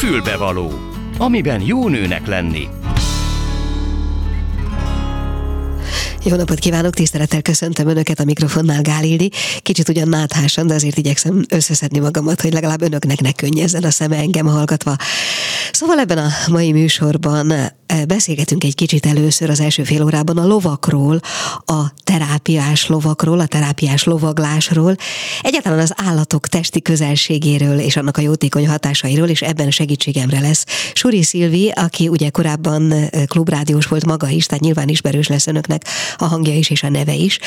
Fülbevaló, amiben jó nőnek lenni. Jó napot kívánok, tisztelettel köszöntöm Önöket a mikrofonnál Gálildi. Kicsit ugyan náthásan, de azért igyekszem összeszedni magamat, hogy legalább Önöknek ne könnyezzen a szeme engem hallgatva. Szóval ebben a mai műsorban beszélgetünk egy kicsit először az első fél órában a lovakról, a terápiás lovakról, a terápiás lovaglásról, egyáltalán az állatok testi közelségéről és annak a jótékony hatásairól, és ebben segítségemre lesz Suri Szilvi, aki ugye korábban klubrádiós volt maga is, tehát nyilván ismerős lesz önöknek a hangja is és a neve is.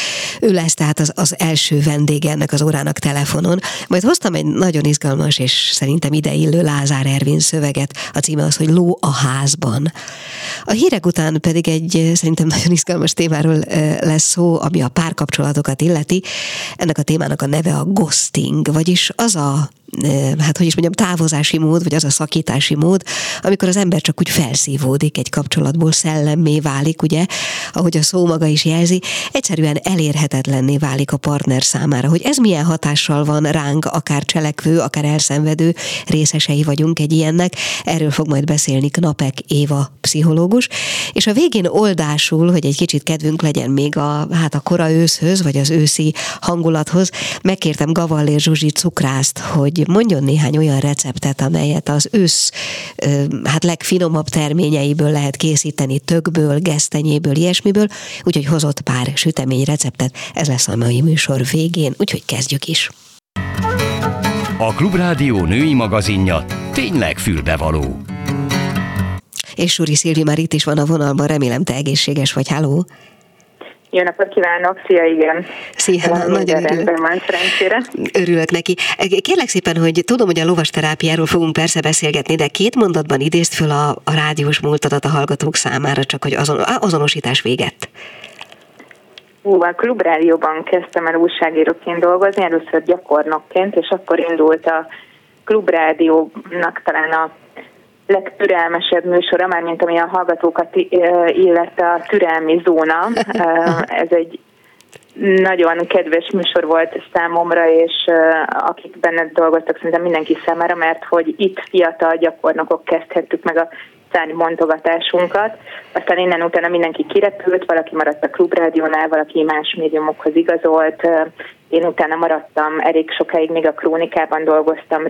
Ő lesz tehát az, az első vendége ennek az órának telefonon. Majd hoztam egy nagyon izgalmas és szerintem ideillő Lázár Ervin szöveget. A címe az, hogy Ló a házban. A hírek után pedig egy szerintem nagyon izgalmas témáról lesz szó, ami a párkapcsolatokat illeti. Ennek a témának a neve a ghosting, vagyis az a hát hogy is mondjam, távozási mód, vagy az a szakítási mód, amikor az ember csak úgy felszívódik egy kapcsolatból, szellemmé válik, ugye, ahogy a szó maga is jelzi, egyszerűen elérhetetlenné válik a partner számára, hogy ez milyen hatással van ránk, akár cselekvő, akár elszenvedő részesei vagyunk egy ilyennek, erről fog majd beszélni Knapek Éva pszichológus, és a végén oldásul, hogy egy kicsit kedvünk legyen még a, hát a kora őszhöz, vagy az őszi hangulathoz, megkértem Gavallér Zsuzsi cukrászt, hogy mondjon néhány olyan receptet, amelyet az ősz hát legfinomabb terményeiből lehet készíteni, tökből, gesztenyéből, ilyesmiből, úgyhogy hozott pár sütemény receptet, ez lesz a mai műsor végén, úgyhogy kezdjük is. A Klubrádió női magazinja tényleg fülbevaló. És Suri Szilvi már itt is van a vonalban, remélem te egészséges vagy, háló? Jó napot kívánok, szia, igen. Szia, Van nagyon örülök. van, szerencsére. Örülök neki. Kérlek szépen, hogy tudom, hogy a lovas terápiáról fogunk persze beszélgetni, de két mondatban idézt föl a, a rádiós múltadat a hallgatók számára, csak hogy azon, azonosítás véget. Hú, a klubrádióban kezdtem el újságíróként dolgozni, először gyakornokként, és akkor indult a klubrádiónak talán a legtürelmesebb műsora, már mint ami a hallgatókat illette a türelmi zóna. Ez egy nagyon kedves műsor volt számomra, és akik benne dolgoztak, szerintem mindenki számára, mert hogy itt fiatal gyakornokok kezdhettük meg a száni mondogatásunkat. Aztán innen utána mindenki kirepült, valaki maradt a klubrádiónál, valaki más médiumokhoz igazolt. Én utána maradtam elég sokáig, még a krónikában dolgoztam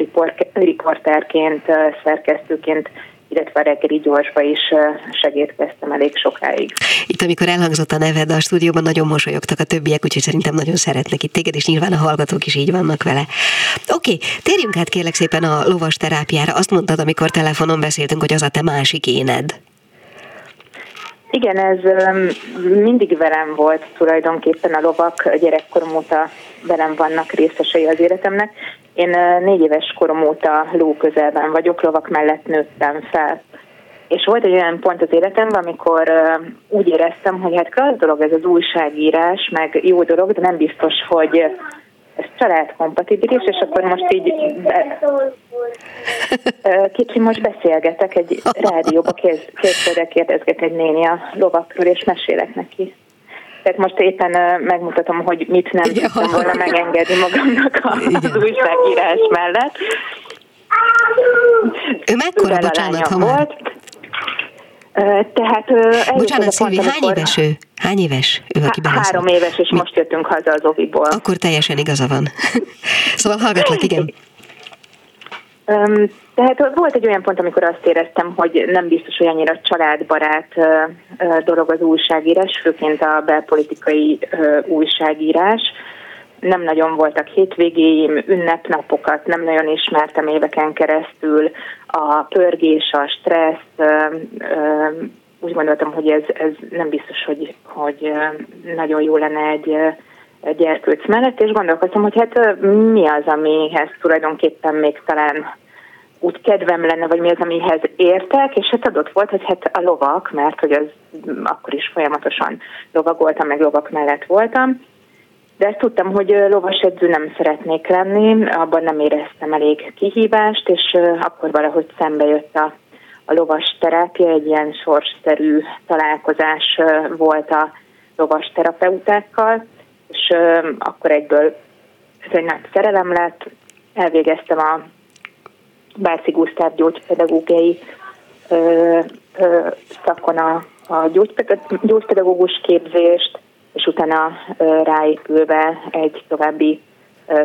riporterként, szerkesztőként illetve a reggeli gyorsba is segítkeztem elég sokáig. Itt, amikor elhangzott a neved a stúdióban, nagyon mosolyogtak a többiek, úgyhogy szerintem nagyon szeretnek itt téged, és nyilván a hallgatók is így vannak vele. Oké, okay, térjünk át kérlek szépen a lovas terápiára. Azt mondtad, amikor telefonon beszéltünk, hogy az a te másik éned. Igen, ez mindig velem volt tulajdonképpen a lovak, gyerekkorom óta velem vannak részesei az életemnek. Én négy éves korom óta ló közelben vagyok, lovak mellett nőttem fel. És volt egy olyan pont az életemben, amikor úgy éreztem, hogy hát klassz dolog ez az újságírás, meg jó dolog, de nem biztos, hogy ez családkompatibilis, és akkor most így be... kicsi most beszélgetek egy rádióba, készülök, kérdezget egy néni a lovakról, és mesélek neki. Tehát most éppen megmutatom, hogy mit nem ja. tudtam volna megengedni magamnak az újságírás mellett. Ő mekkora, bocsánat, ha volt. Tehát Bocsánat, Szilvi, hány éves ő? Hány éves ő, aki beleszólt? Három éves, és Mi? most jöttünk haza az oviból. Akkor teljesen igaza van. szóval hallgatlak, igen. Tehát volt egy olyan pont, amikor azt éreztem, hogy nem biztos, hogy annyira családbarát dolog az újságírás, főként a belpolitikai újságírás. Nem nagyon voltak hétvégéim, ünnepnapokat nem nagyon ismertem éveken keresztül. A pörgés, a stressz, úgy gondoltam, hogy ez, ez nem biztos, hogy, hogy nagyon jó lenne egy gyerkőc mellett, és gondolkoztam, hogy hát mi az, amihez tulajdonképpen még talán úgy kedvem lenne, vagy mi az, amihez értek, és hát adott volt, hogy hát a lovak, mert hogy az akkor is folyamatosan lovagoltam, meg lovak mellett voltam, de ezt tudtam, hogy lovas edző nem szeretnék lenni, abban nem éreztem elég kihívást, és akkor valahogy szembe jött a, a lovas terápia, egy ilyen sorsszerű találkozás volt a lovas terapeutákkal, és akkor egyből ez egy nagy szerelem lett, elvégeztem a Báci Gusztáv gyógypedagógiai szakon a, a gyógypedagógus képzést, és utána ráépülve egy további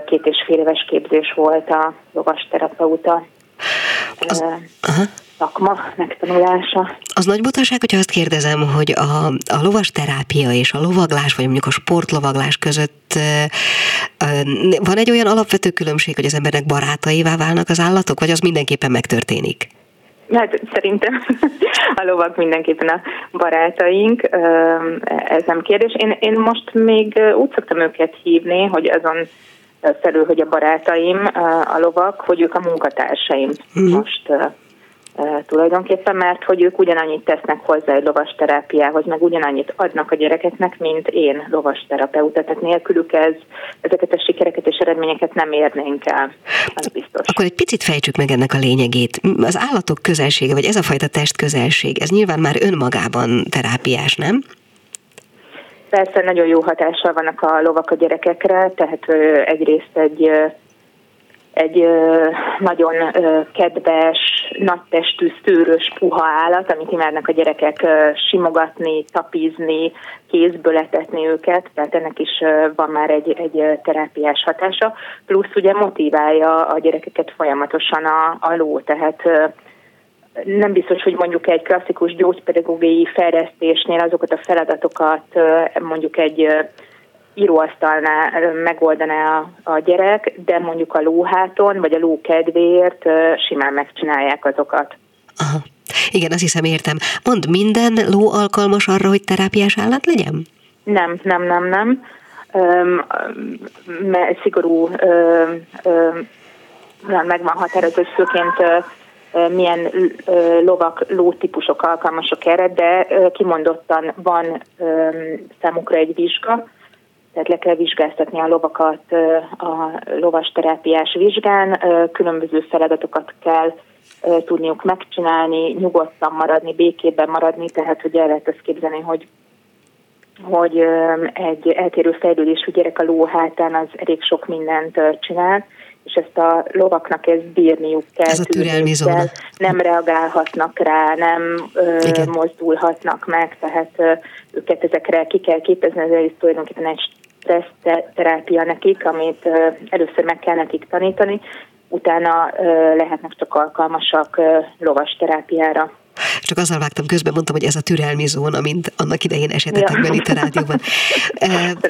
két és fél éves képzés volt a lovas terapeuta. Az, szakma megtanulása. Az nagy butaság, hogyha azt kérdezem, hogy a, a lovas terápia és a lovaglás, vagy mondjuk a sportlovaglás között van egy olyan alapvető különbség, hogy az embernek barátaivá válnak az állatok, vagy az mindenképpen megtörténik? Hát szerintem a lovak mindenképpen a barátaink, ez nem kérdés. Én, én most még úgy szoktam őket hívni, hogy azon felül, hogy a barátaim, a lovak, hogy ők a munkatársaim uh-huh. most tulajdonképpen, mert hogy ők ugyanannyit tesznek hozzá egy lovas terápiához, meg ugyanannyit adnak a gyerekeknek, mint én lovas terapeuta. Tehát nélkülük ez, ezeket a sikereket és eredményeket nem érnénk el, az biztos. Akkor egy picit fejtsük meg ennek a lényegét. Az állatok közelsége, vagy ez a fajta test közelség, ez nyilván már önmagában terápiás, nem? Persze nagyon jó hatással vannak a lovak a gyerekekre, tehát egyrészt egy egy nagyon kedves, nagytestű, szőrös, puha állat, amit imádnak a gyerekek simogatni, tapizni, kézből etetni őket, tehát ennek is van már egy, egy terápiás hatása, plusz ugye motiválja a gyerekeket folyamatosan a, a ló, tehát nem biztos, hogy mondjuk egy klasszikus gyógypedagógiai fejlesztésnél azokat a feladatokat mondjuk egy íróasztalnál megoldaná a, a gyerek, de mondjuk a lóháton, vagy a ló kedvéért simán megcsinálják azokat. Aha. Igen, azt hiszem értem. Mond, minden ló alkalmas arra, hogy terápiás állat legyen? Nem, nem, nem, nem. Öm, mert szigorú öm, öm, meg van hogy főként milyen lovak, lótípusok alkalmasok erre, de kimondottan van számukra egy vizsga, tehát le kell vizsgáztatni a lovakat a lovas terápiás vizsgán, különböző feladatokat kell tudniuk megcsinálni, nyugodtan maradni, békében maradni, tehát hogy el lehet ezt képzelni, hogy hogy egy eltérő fejlődésű gyerek a ló hátán az elég sok mindent csinál, és ezt a lovaknak ezt bírniuk kell. Ez a türelmi zóna. Nem reagálhatnak rá, nem ö, mozdulhatnak meg, tehát ö, őket ezekre ki kell képezni, ez tulajdonképpen egy stressz terápia nekik, amit először meg kell nekik tanítani, utána lehetnek csak alkalmasak lovas terápiára. Csak azzal vágtam közben, mondtam, hogy ez a türelmi zóna, mint annak idején esetetekben ja. itt a rádióban.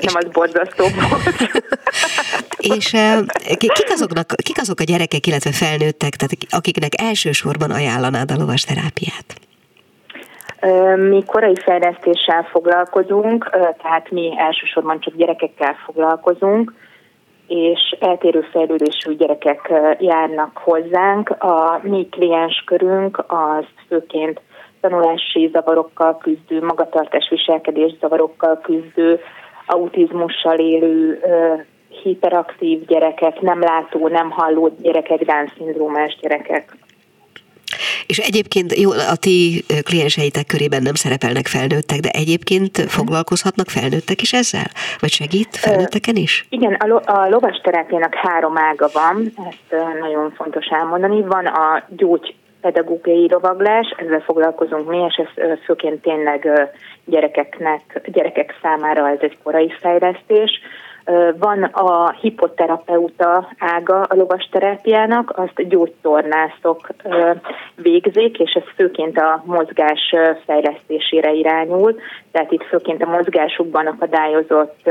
és, nem az borzasztó és kik, azoknak, kik azok a gyerekek, illetve felnőttek, tehát akiknek elsősorban ajánlanád a lovas terápiát? Mi korai fejlesztéssel foglalkozunk, tehát mi elsősorban csak gyerekekkel foglalkozunk, és eltérő fejlődésű gyerekek járnak hozzánk. A mi klienskörünk az főként tanulási zavarokkal küzdő, magatartás viselkedés zavarokkal küzdő, autizmussal élő, hiperaktív gyerekek, nem látó, nem halló gyerekek, Down-szindrómás gyerekek. És egyébként jó, a ti klienseitek körében nem szerepelnek felnőttek, de egyébként foglalkozhatnak felnőttek is ezzel? Vagy segít felnőtteken is? Igen, a, lo- a lovas terápiának három ága van, ezt nagyon fontos elmondani. Van a gyógy pedagógiai lovaglás, ezzel foglalkozunk mi, és ez főként tényleg gyerekeknek, gyerekek számára ez egy korai fejlesztés. Van a hipoterapeuta ága a lovas terápiának, azt gyógytornászok végzik, és ez főként a mozgás fejlesztésére irányul, tehát itt főként a mozgásukban akadályozott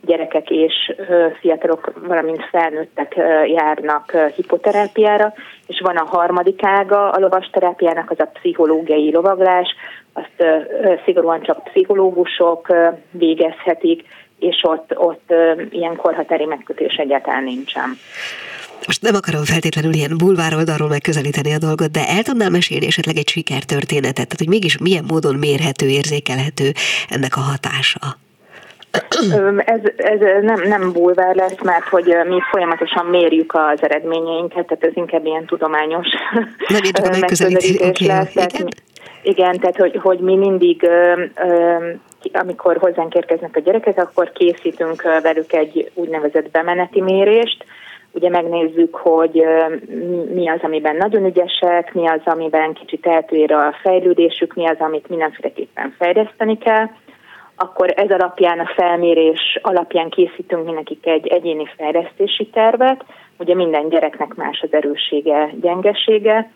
gyerekek és fiatalok, valamint felnőttek járnak hipoterápiára, és van a harmadik ága a lovas terápiának, az a pszichológiai lovaglás, azt szigorúan csak pszichológusok végezhetik, és ott, ott ilyen korhatári megkötés egyáltalán nincsen. Most nem akarom feltétlenül ilyen bulvároldalról megközelíteni a dolgot, de el tudnál mesélni esetleg egy sikertörténetet, tehát hogy mégis milyen módon mérhető, érzékelhető ennek a hatása? Ez, ez nem, nem bulvár lesz, mert hogy mi folyamatosan mérjük az eredményeinket, tehát ez inkább ilyen tudományos megközelítés lesz. igen? igen, tehát hogy, hogy mi mindig amikor hozzánk érkeznek a gyerekek, akkor készítünk velük egy úgynevezett bemeneti mérést, ugye megnézzük, hogy mi az, amiben nagyon ügyesek, mi az, amiben kicsit eltér a fejlődésük, mi az, amit mindenféleképpen fejleszteni kell, akkor ez alapján, a felmérés alapján készítünk mindenkik egy egyéni fejlesztési tervet. Ugye minden gyereknek más az erőssége, gyengesége,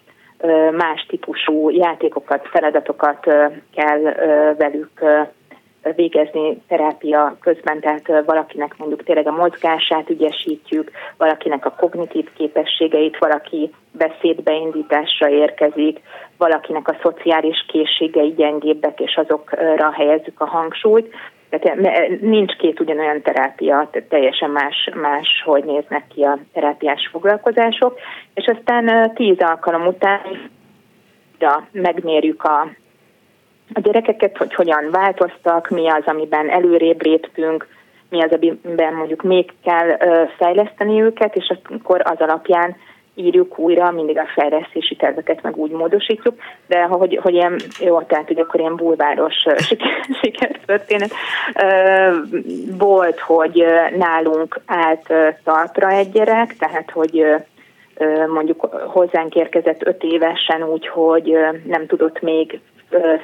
más típusú játékokat, feladatokat kell velük végezni terápia közben, tehát valakinek mondjuk tényleg a mozgását ügyesítjük, valakinek a kognitív képességeit, valaki beszédbeindításra érkezik, valakinek a szociális készségei gyengébbek, és azokra helyezzük a hangsúlyt. Tehát nincs két ugyanolyan terápia, tehát teljesen más, más, hogy néznek ki a terápiás foglalkozások, és aztán tíz alkalom után megmérjük a a gyerekeket, hogy hogyan változtak, mi az, amiben előrébb léptünk, mi az, amiben mondjuk még kell fejleszteni őket, és akkor az alapján írjuk újra, mindig a fejlesztési terveket meg úgy módosítjuk, de hogy, hogy ilyen, jó, tehát hogy akkor ilyen bulváros sikertörténet volt, hogy nálunk állt talpra egy gyerek, tehát hogy mondjuk hozzánk érkezett öt évesen úgy, hogy nem tudott még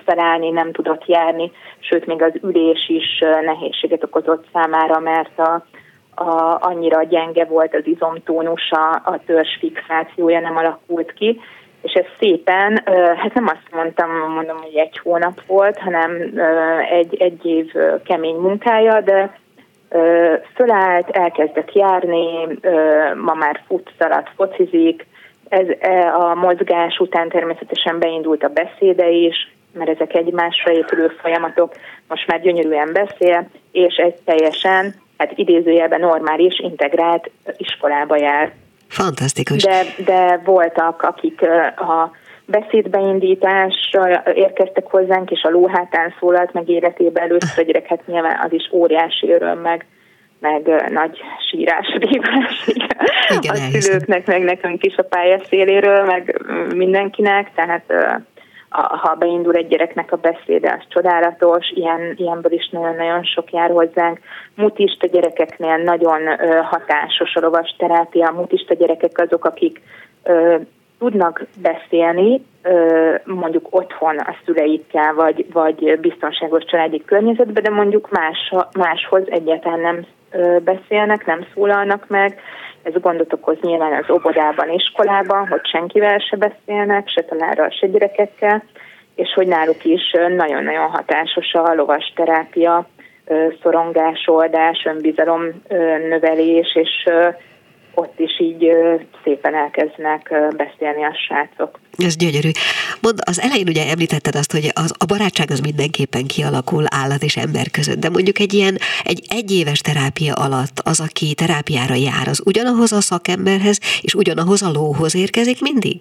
felállni, nem tudott járni, sőt még az ülés is nehézséget okozott számára, mert a, a, annyira gyenge volt az izomtónusa, a törzs fixációja nem alakult ki, és ez szépen, hát nem azt mondtam, mondom, hogy egy hónap volt, hanem egy, egy év kemény munkája, de fölállt, elkezdett járni, ma már fut, szalad, focizik, ez e, a mozgás után természetesen beindult a beszéde is, mert ezek egymásra épülő folyamatok, most már gyönyörűen beszél, és egy teljesen, hát idézőjelben normális, integrált iskolába jár. Fantasztikus. De, de voltak, akik a beszédbeindításra érkeztek hozzánk, és a lóhátán szólalt meg életében először gyerek, hát nyilván az is óriási öröm, meg, meg nagy sírás, rívás a szülőknek, meg nekünk is a pályaszéléről, meg mindenkinek, tehát ha beindul egy gyereknek a beszéde, az csodálatos, ilyen, ilyenből is nagyon-nagyon sok jár hozzánk. Mutista gyerekeknél nagyon hatásos a lovas terápia. Mutista gyerekek azok, akik tudnak beszélni, mondjuk otthon a szüleikkel, vagy, vagy biztonságos családi környezetben, de mondjuk más, máshoz egyáltalán nem beszélnek, nem szólalnak meg. Ez gondot okoz nyilván az óvodában, iskolában, hogy senkivel se beszélnek, se tanárral, se gyerekekkel, és hogy náluk is nagyon-nagyon hatásos a lovas terápia, szorongásoldás, önbizalom növelés, és ott is így szépen elkezdenek beszélni a srácok. Ez gyönyörű. Mond, az elején ugye említetted azt, hogy az, a barátság az mindenképpen kialakul állat és ember között, de mondjuk egy ilyen egy egyéves terápia alatt az, aki terápiára jár, az ugyanahoz a szakemberhez és ugyanahoz a lóhoz érkezik mindig?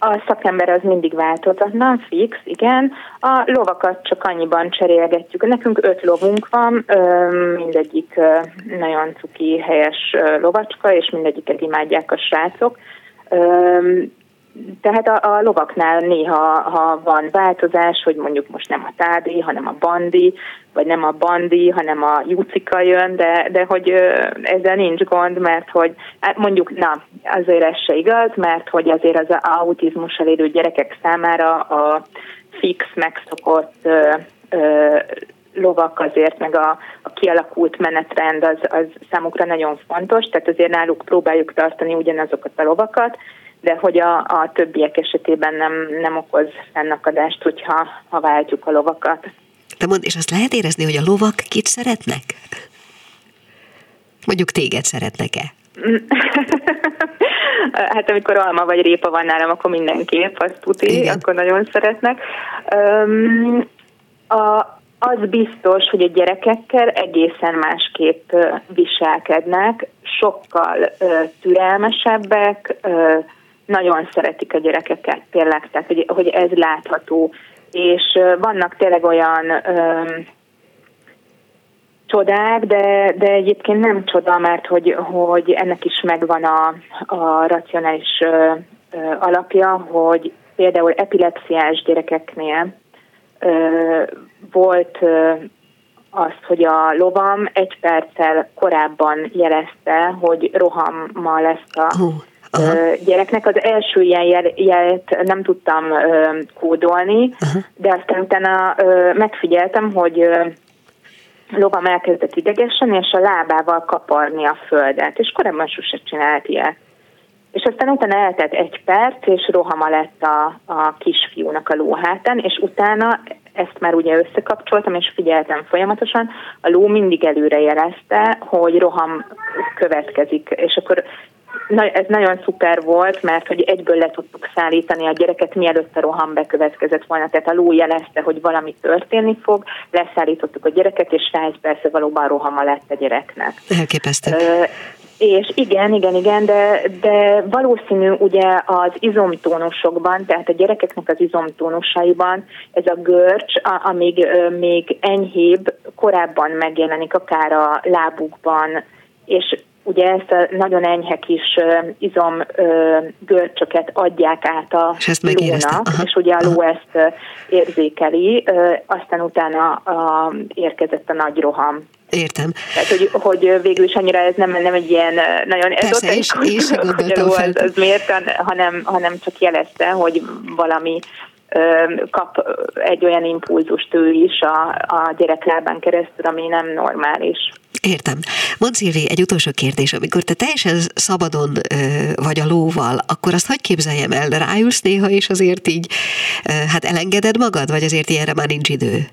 A szakember az mindig változatlan, fix, igen. A lovakat csak annyiban cserélgetjük. Nekünk öt lovunk van, mindegyik nagyon cuki, helyes lovacska, és mindegyiket imádják a srácok tehát a, a lovaknál néha, ha van változás, hogy mondjuk most nem a tádi, hanem a bandi, vagy nem a bandi, hanem a jucika jön, de, de hogy ezzel nincs gond, mert hogy hát mondjuk, na, azért ez se igaz, mert hogy azért az autizmussal élő gyerekek számára a fix, megszokott ö, ö, lovak azért, meg a, a kialakult menetrend az, az számukra nagyon fontos, tehát azért náluk próbáljuk tartani ugyanazokat a lovakat, de hogy a, a többiek esetében nem, nem okoz fennakadást, hogyha ha váltjuk a lovakat. De mond, és azt lehet érezni, hogy a lovak kit szeretnek? Mondjuk téged szeretnek-e? hát amikor alma vagy répa van nálam, akkor mindenképp, azt tuti, Igen. akkor nagyon szeretnek. Um, a, az biztos, hogy a gyerekekkel egészen másképp viselkednek, sokkal uh, türelmesebbek, uh, nagyon szeretik a gyerekeket tényleg, tehát hogy, hogy ez látható. És vannak tényleg olyan öm, csodák, de, de egyébként nem csoda, mert hogy, hogy ennek is megvan a, a racionális ö, ö, alapja, hogy például epilepsziás gyerekeknél ö, volt ö, azt, hogy a lovam egy perccel korábban jelezte, hogy rohammal lesz a Aha. gyereknek. Az első ilyen jel, jelet nem tudtam kódolni, Aha. de aztán utána megfigyeltem, hogy lovam elkezdett idegesen, és a lábával kaparni a földet, és korábban sose csinált ilyet. És aztán utána eltelt egy perc, és rohama lett a, a kisfiúnak a lóhátán, és utána ezt már ugye összekapcsoltam, és figyeltem folyamatosan, a ló mindig előre jelezte, hogy roham következik, és akkor na, ez nagyon szuper volt, mert hogy egyből le tudtuk szállítani a gyereket, mielőtt a roham bekövetkezett volna. Tehát a ló jelezte, hogy valami történni fog, leszállítottuk a gyereket, és rá egy persze valóban rohama lett a gyereknek. Elképesztő. És igen, igen, igen, de, de valószínű ugye az izomtónusokban, tehát a gyerekeknek az izomtónusaiban ez a görcs, amíg még enyhébb, korábban megjelenik akár a lábukban, és ugye ezt a nagyon enyhe kis izom görcsöket adják át a és lónak, és ugye a ló ezt érzékeli, aztán utána a, érkezett a nagy roham. Értem. Tehát, hogy, hogy végül is annyira ez nem, nem egy ilyen nagyon Persze, és, és hogy a ló az, az miért, hanem, hanem csak jelezte, hogy valami kap egy olyan impulzust ő is a, a gyereklábán keresztül, ami nem normális. Értem. Mond Szilvi, egy utolsó kérdés. Amikor te teljesen szabadon ö, vagy a lóval, akkor azt hogy képzeljem el? Ráülsz néha, és azért így ö, hát elengeded magad, vagy azért ilyenre már nincs idő?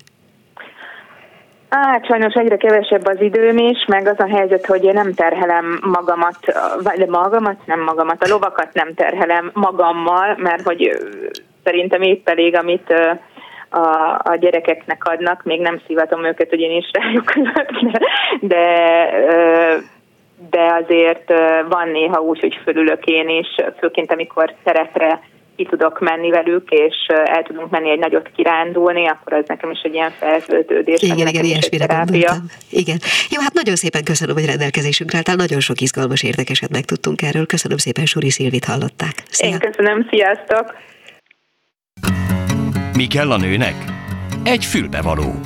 Hát sajnos egyre kevesebb az időm is, meg az a helyzet, hogy én nem terhelem magamat, vagy magamat, nem magamat, a lovakat nem terhelem magammal, mert hogy szerintem épp elég, amit a, a gyerekeknek adnak, még nem szívatom őket, hogy én is rájuk de, de, de azért van néha úgy, hogy fölülök én is, főként amikor szerepre ki tudok menni velük, és el tudunk menni egy nagyot kirándulni, akkor az nekem is egy ilyen feltöltődés. Igen, igen, ilyesmire gondoltam. Igen. Jó, hát nagyon szépen köszönöm, hogy rendelkezésünkre álltál. Nagyon sok izgalmas, érdekeset megtudtunk erről. Köszönöm szépen, Suri Szilvit hallották. Szia. Én köszönöm, sziasztok! Mi kell a nőnek? Egy fülbevaló.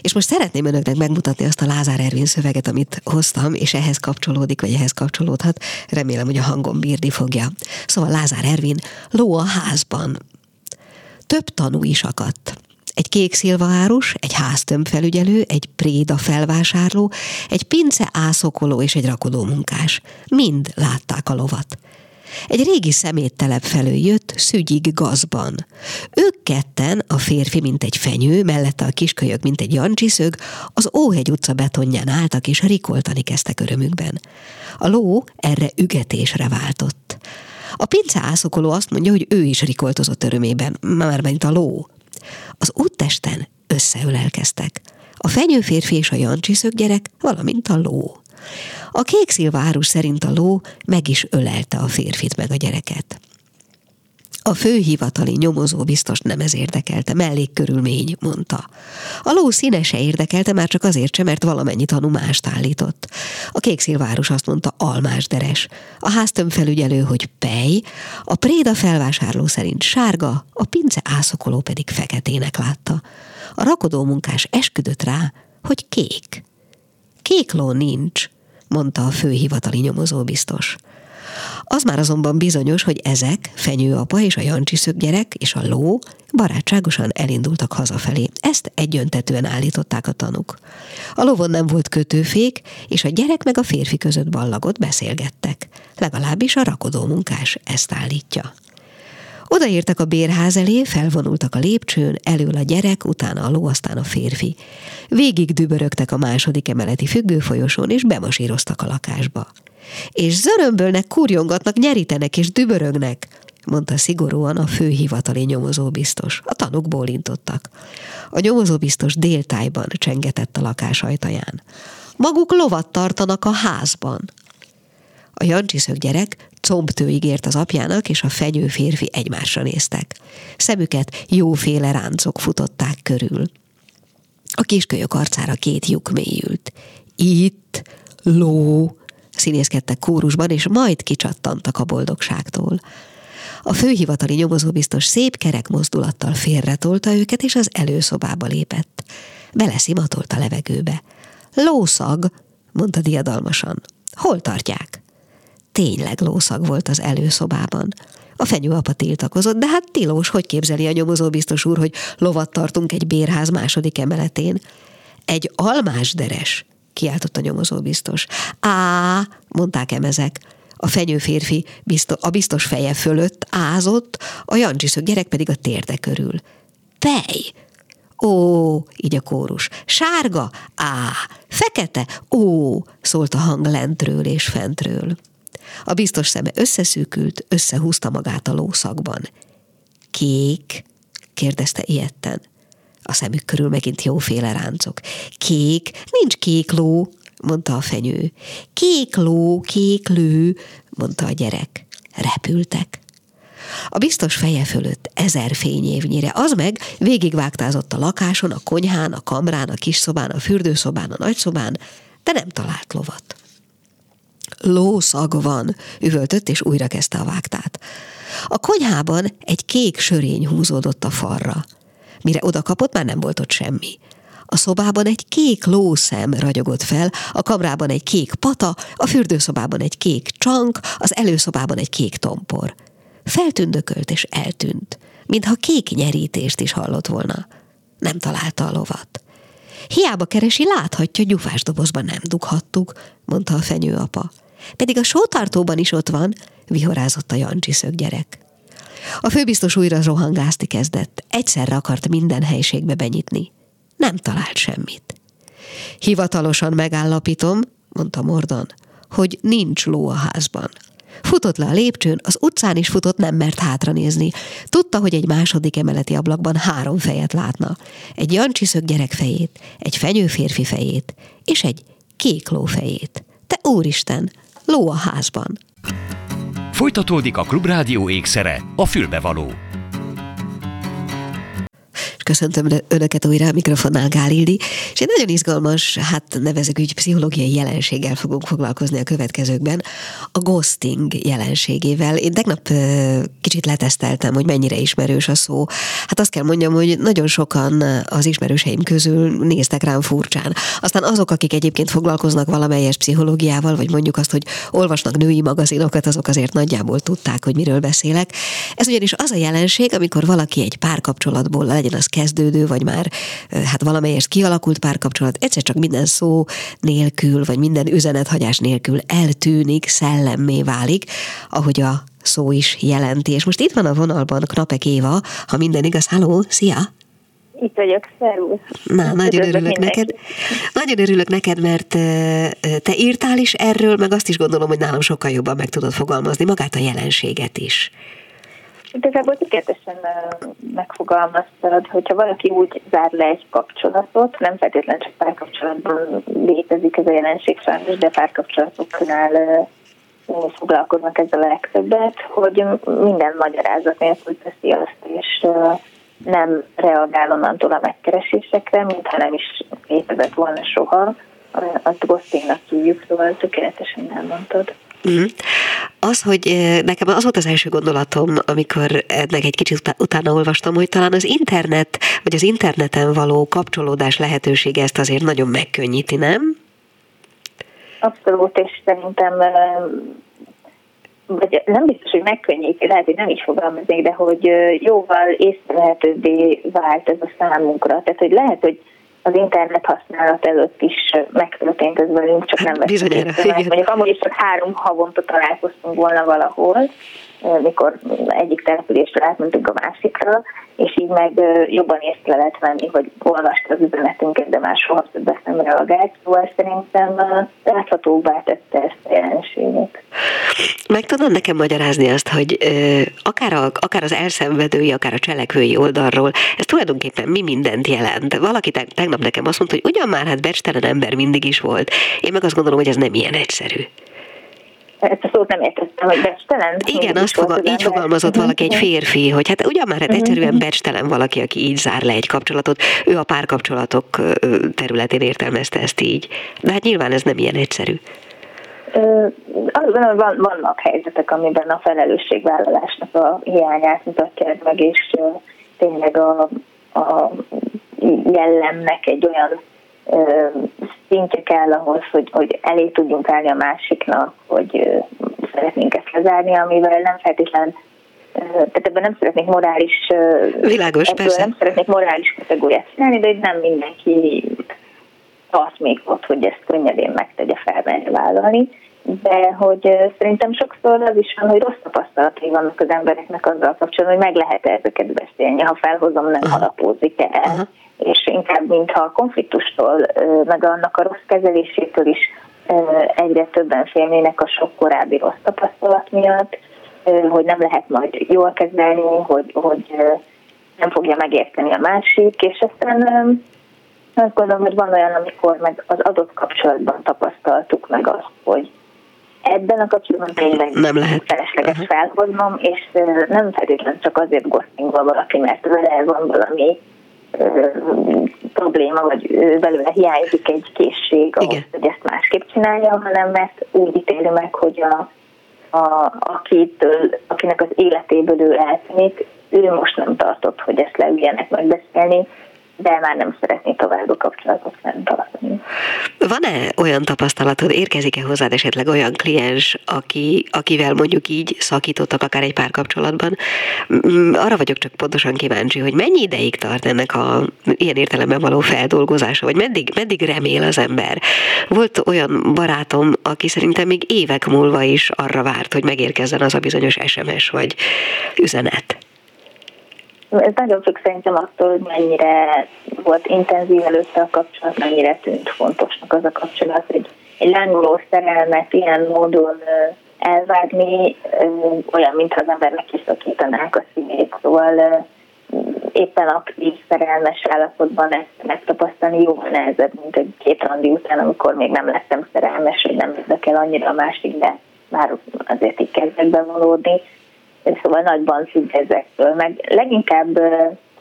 És most szeretném önöknek megmutatni azt a Lázár Ervin szöveget, amit hoztam, és ehhez kapcsolódik, vagy ehhez kapcsolódhat. Remélem, hogy a hangom bírni fogja. Szóval Lázár Ervin, ló a házban. Több tanú is akadt. Egy kék szilvaárus, egy háztömbfelügyelő, egy préda felvásárló, egy pince ászokoló és egy rakodó munkás. Mind látták a lovat. Egy régi szeméttelep felől jött, szügyig gazban. Ők ketten, a férfi, mint egy fenyő, mellette a kiskölyök, mint egy jancsiszög, az Óhegy utca betonján álltak és rikoltani kezdtek örömükben. A ló erre ügetésre váltott. A pince ászokoló azt mondja, hogy ő is rikoltozott örömében, már mint a ló. Az úttesten összeölelkeztek. A fenyő férfi és a jancsiszög gyerek, valamint a ló. A kék szilvárus szerint a ló meg is ölelte a férfit meg a gyereket. A főhivatali nyomozó biztos nem ez érdekelte, mellékkörülmény, mondta. A ló színe se érdekelte, már csak azért sem, mert valamennyi tanú mást állított. A kék szilvárus azt mondta almásderes, a háztömfelügyelő, hogy pej, a préda felvásárló szerint sárga, a pince ászokoló pedig feketének látta. A rakodó munkás esküdött rá, hogy kék. Kék ló nincs, mondta a főhivatali nyomozó biztos. Az már azonban bizonyos, hogy ezek, Fenyőapa és a Jancsi gyerek és a ló barátságosan elindultak hazafelé. Ezt egyöntetően állították a tanuk. A lovon nem volt kötőfék, és a gyerek meg a férfi között ballagott beszélgettek. Legalábbis a rakodó munkás ezt állítja. Odaértek a bérház elé, felvonultak a lépcsőn, elől a gyerek, utána a ló, aztán a férfi. Végig dübörögtek a második emeleti függőfolyosón, és bemasíroztak a lakásba. És zörömbölnek, kurjongatnak, nyerítenek és dübörögnek, mondta szigorúan a főhivatali nyomozóbiztos. A tanuk bólintottak. A nyomozóbiztos déltájban csengetett a lakás ajtaján. Maguk lovat tartanak a házban. A jancsiszög gyerek combtőig ért az apjának, és a fenyő férfi egymásra néztek. Szemüket jóféle ráncok futották körül. A kiskölyök arcára két lyuk mélyült. Itt, ló, színészkedtek kórusban, és majd kicsattantak a boldogságtól. A főhivatali nyomozó biztos szép kerek mozdulattal félretolta őket, és az előszobába lépett. beleszimatolt a levegőbe. Lószag, mondta diadalmasan. Hol tartják? Tényleg lószag volt az előszobában. A fenyőapa tiltakozott, de hát tilós, hogy képzeli a nyomozó biztos úr, hogy lovat tartunk egy bérház második emeletén. Egy almás deres, kiáltott a nyomozó biztos. Á, mondták emezek. A fenyő férfi biztos, a biztos feje fölött ázott, a jancsiszög gyerek pedig a térde körül. Pej! Ó, így a kórus. Sárga? Á, fekete? Ó, szólt a hang lentről és fentről. A biztos szeme összeszűkült, összehúzta magát a lószakban. Kék? kérdezte ilyetten. A szemük körül megint jóféle ráncok. Kék? Nincs kék ló, mondta a fenyő. Kék ló, kék lő, mondta a gyerek. Repültek. A biztos feje fölött ezer fényévnyire, az meg végigvágtázott a lakáson, a konyhán, a kamrán, a kisszobán, a fürdőszobán, a nagyszobán, de nem talált lovat. Lószag van, üvöltött, és újra kezdte a vágtát. A konyhában egy kék sörény húzódott a falra. Mire oda kapott, már nem volt ott semmi. A szobában egy kék lószem ragyogott fel, a kamrában egy kék pata, a fürdőszobában egy kék csank, az előszobában egy kék tompor. Feltündökölt és eltűnt, mintha kék nyerítést is hallott volna. Nem találta a lovat. Hiába keresi, láthatja, gyufás dobozban nem dughattuk, mondta a fenyőapa. Pedig a sótartóban is ott van, vihorázott a Jancsi gyerek. A főbiztos újra rohangászni kezdett. Egyszerre akart minden helységbe benyitni. Nem talált semmit. Hivatalosan megállapítom, mondta Mordon, hogy nincs ló a házban. Futott le a lépcsőn, az utcán is futott, nem mert hátranézni. Tudta, hogy egy második emeleti ablakban három fejet látna. Egy jancsiszög gyerek fejét, egy fenyő férfi fejét, és egy kék ló fejét. Te úristen, ló a házban. Folytatódik a Klubrádió ékszere, a fülbevaló. Köszöntöm Önöket újra a mikrofonnál, Gálildi, és egy nagyon izgalmas, hát nevezük úgy pszichológiai jelenséggel fogunk foglalkozni a következőkben, a ghosting jelenségével. Én tegnap kicsit leteszteltem, hogy mennyire ismerős a szó. Hát azt kell mondjam, hogy nagyon sokan az ismerőseim közül néztek rám furcsán. Aztán azok, akik egyébként foglalkoznak valamelyes pszichológiával, vagy mondjuk azt, hogy olvasnak női magazinokat, azok azért nagyjából tudták, hogy miről beszélek. Ez ugyanis az a jelenség, amikor valaki egy párkapcsolatból legyen az kezdődő, vagy már hát valamelyest kialakult párkapcsolat, egyszer csak minden szó nélkül, vagy minden üzenethagyás nélkül eltűnik, szellemmé válik, ahogy a szó is jelenti. És most itt van a vonalban Knapek Éva, ha minden igaz, halló, szia! Itt vagyok, szervusz. Na, nagyon örülök mindenki. neked. Nagyon örülök neked, mert te írtál is erről, meg azt is gondolom, hogy nálam sokkal jobban meg tudod fogalmazni magát a jelenséget is. Igazából tökéletesen megfogalmaztad, hogyha valaki úgy zár le egy kapcsolatot, nem feltétlenül csak párkapcsolatban létezik ez a jelenség sajnos, de párkapcsolatoknál foglalkoznak ezzel a legtöbbet, hogy minden magyarázat nélkül teszi azt, és nem reagál onnantól a megkeresésekre, mintha nem is létezett volna soha. Azt ghostingnak hívjuk, szóval tökéletesen elmondtad. Mm. Az, hogy nekem az volt az első gondolatom, amikor ennek egy kicsit utá- utána olvastam, hogy talán az internet, vagy az interneten való kapcsolódás lehetősége ezt azért nagyon megkönnyíti, nem? Abszolút, és szerintem vagy nem biztos, hogy megkönnyíti, lehet, hogy nem is fogalmaznék, de hogy jóval észrevehetőbbé vált ez a számunkra. Tehát, hogy lehet, hogy az internet használat előtt is megtörtént ez velünk, csak nem veszünk észre. Mondjuk amúgy is csak három havonta találkoztunk volna valahol, mikor egyik településről átmentünk a másikra, és így meg jobban észre lehet venni, hogy olvasta az üzenetünket, de már soha többet nem reagált, szóval szerintem láthatóbbá tette ezt a jelenséget. Meg tudod nekem magyarázni azt, hogy akár, a, akár az elszenvedői, akár a cselekvői oldalról, ez tulajdonképpen mi mindent jelent. Valaki tegnap nekem azt mondta, hogy ugyan már hát becstelen ember mindig is volt. Én meg azt gondolom, hogy ez nem ilyen egyszerű ezt a szót nem értettem, hogy becstelen. Igen, azt fogal, így ember. fogalmazott valaki egy férfi, hogy hát ugyan már hát mhm. egyszerűen becstelen valaki, aki így zár le egy kapcsolatot. Ő a párkapcsolatok területén értelmezte ezt így. De hát nyilván ez nem ilyen egyszerű. Azon van, vannak helyzetek, amiben a felelősségvállalásnak a hiányát mutatja meg, és tényleg a, a jellemnek egy olyan szintje kell ahhoz, hogy, hogy elé tudjunk állni a másiknak, hogy szeretnénk ezt lezárni, amivel nem feltétlen tehát ebben nem szeretnék morális Világos, persze. nem szeretnék morális kategóriát csinálni, de nem mindenki tart még ott, hogy ezt könnyedén megtegye felvenni, vállalni. De hogy szerintem sokszor az is van, hogy rossz tapasztalatai vannak az embereknek azzal kapcsolatban, hogy meg lehet ezeket beszélni, ha felhozom, nem harapózik el. Aha. És inkább, mintha a konfliktustól, meg annak a rossz kezelésétől is egyre többen félnének a sok korábbi rossz tapasztalat miatt, hogy nem lehet majd jól kezelni, hogy, hogy nem fogja megérteni a másik, és aztán azt gondolom, hogy van olyan, amikor meg az adott kapcsolatban tapasztaltuk meg azt, hogy ebben a kapcsolatban tényleg nem lehet felesleges uh-huh. felhoznom, és nem feltétlenül csak azért gosztingol valaki, mert vele van valami probléma, vagy belőle hiányzik egy készség ahhoz, Igen. hogy ezt másképp csinálja, hanem mert úgy ítéli meg, hogy a, a, akitől, akinek az életéből ő eltűnik, ő most nem tartott, hogy ezt leüljenek megbeszélni, de már nem szeretné tovább a kapcsolatot fenntartani. Van-e olyan tapasztalatod, érkezik-e hozzád esetleg olyan kliens, aki, akivel mondjuk így szakítottak akár egy párkapcsolatban? Mm, arra vagyok csak pontosan kíváncsi, hogy mennyi ideig tart ennek a ilyen értelemben való feldolgozása, vagy meddig, meddig remél az ember? Volt olyan barátom, aki szerintem még évek múlva is arra várt, hogy megérkezzen az a bizonyos SMS vagy üzenet. Ez nagyon függ szerintem attól, hogy mennyire volt intenzív előtte a kapcsolat, mennyire tűnt fontosnak az a kapcsolat, hogy egy lángoló szerelmet ilyen módon elvágni, olyan, mintha az embernek kiszakítanák a szívét. Szóval éppen aktív szerelmes állapotban ezt megtapasztalni jóval nehezebb, mint egy két randi után, amikor még nem lettem szerelmes, hogy nem érdekel annyira a másik, de már azért így kezdek bevonódni szóval nagyban függ ezektől. Meg leginkább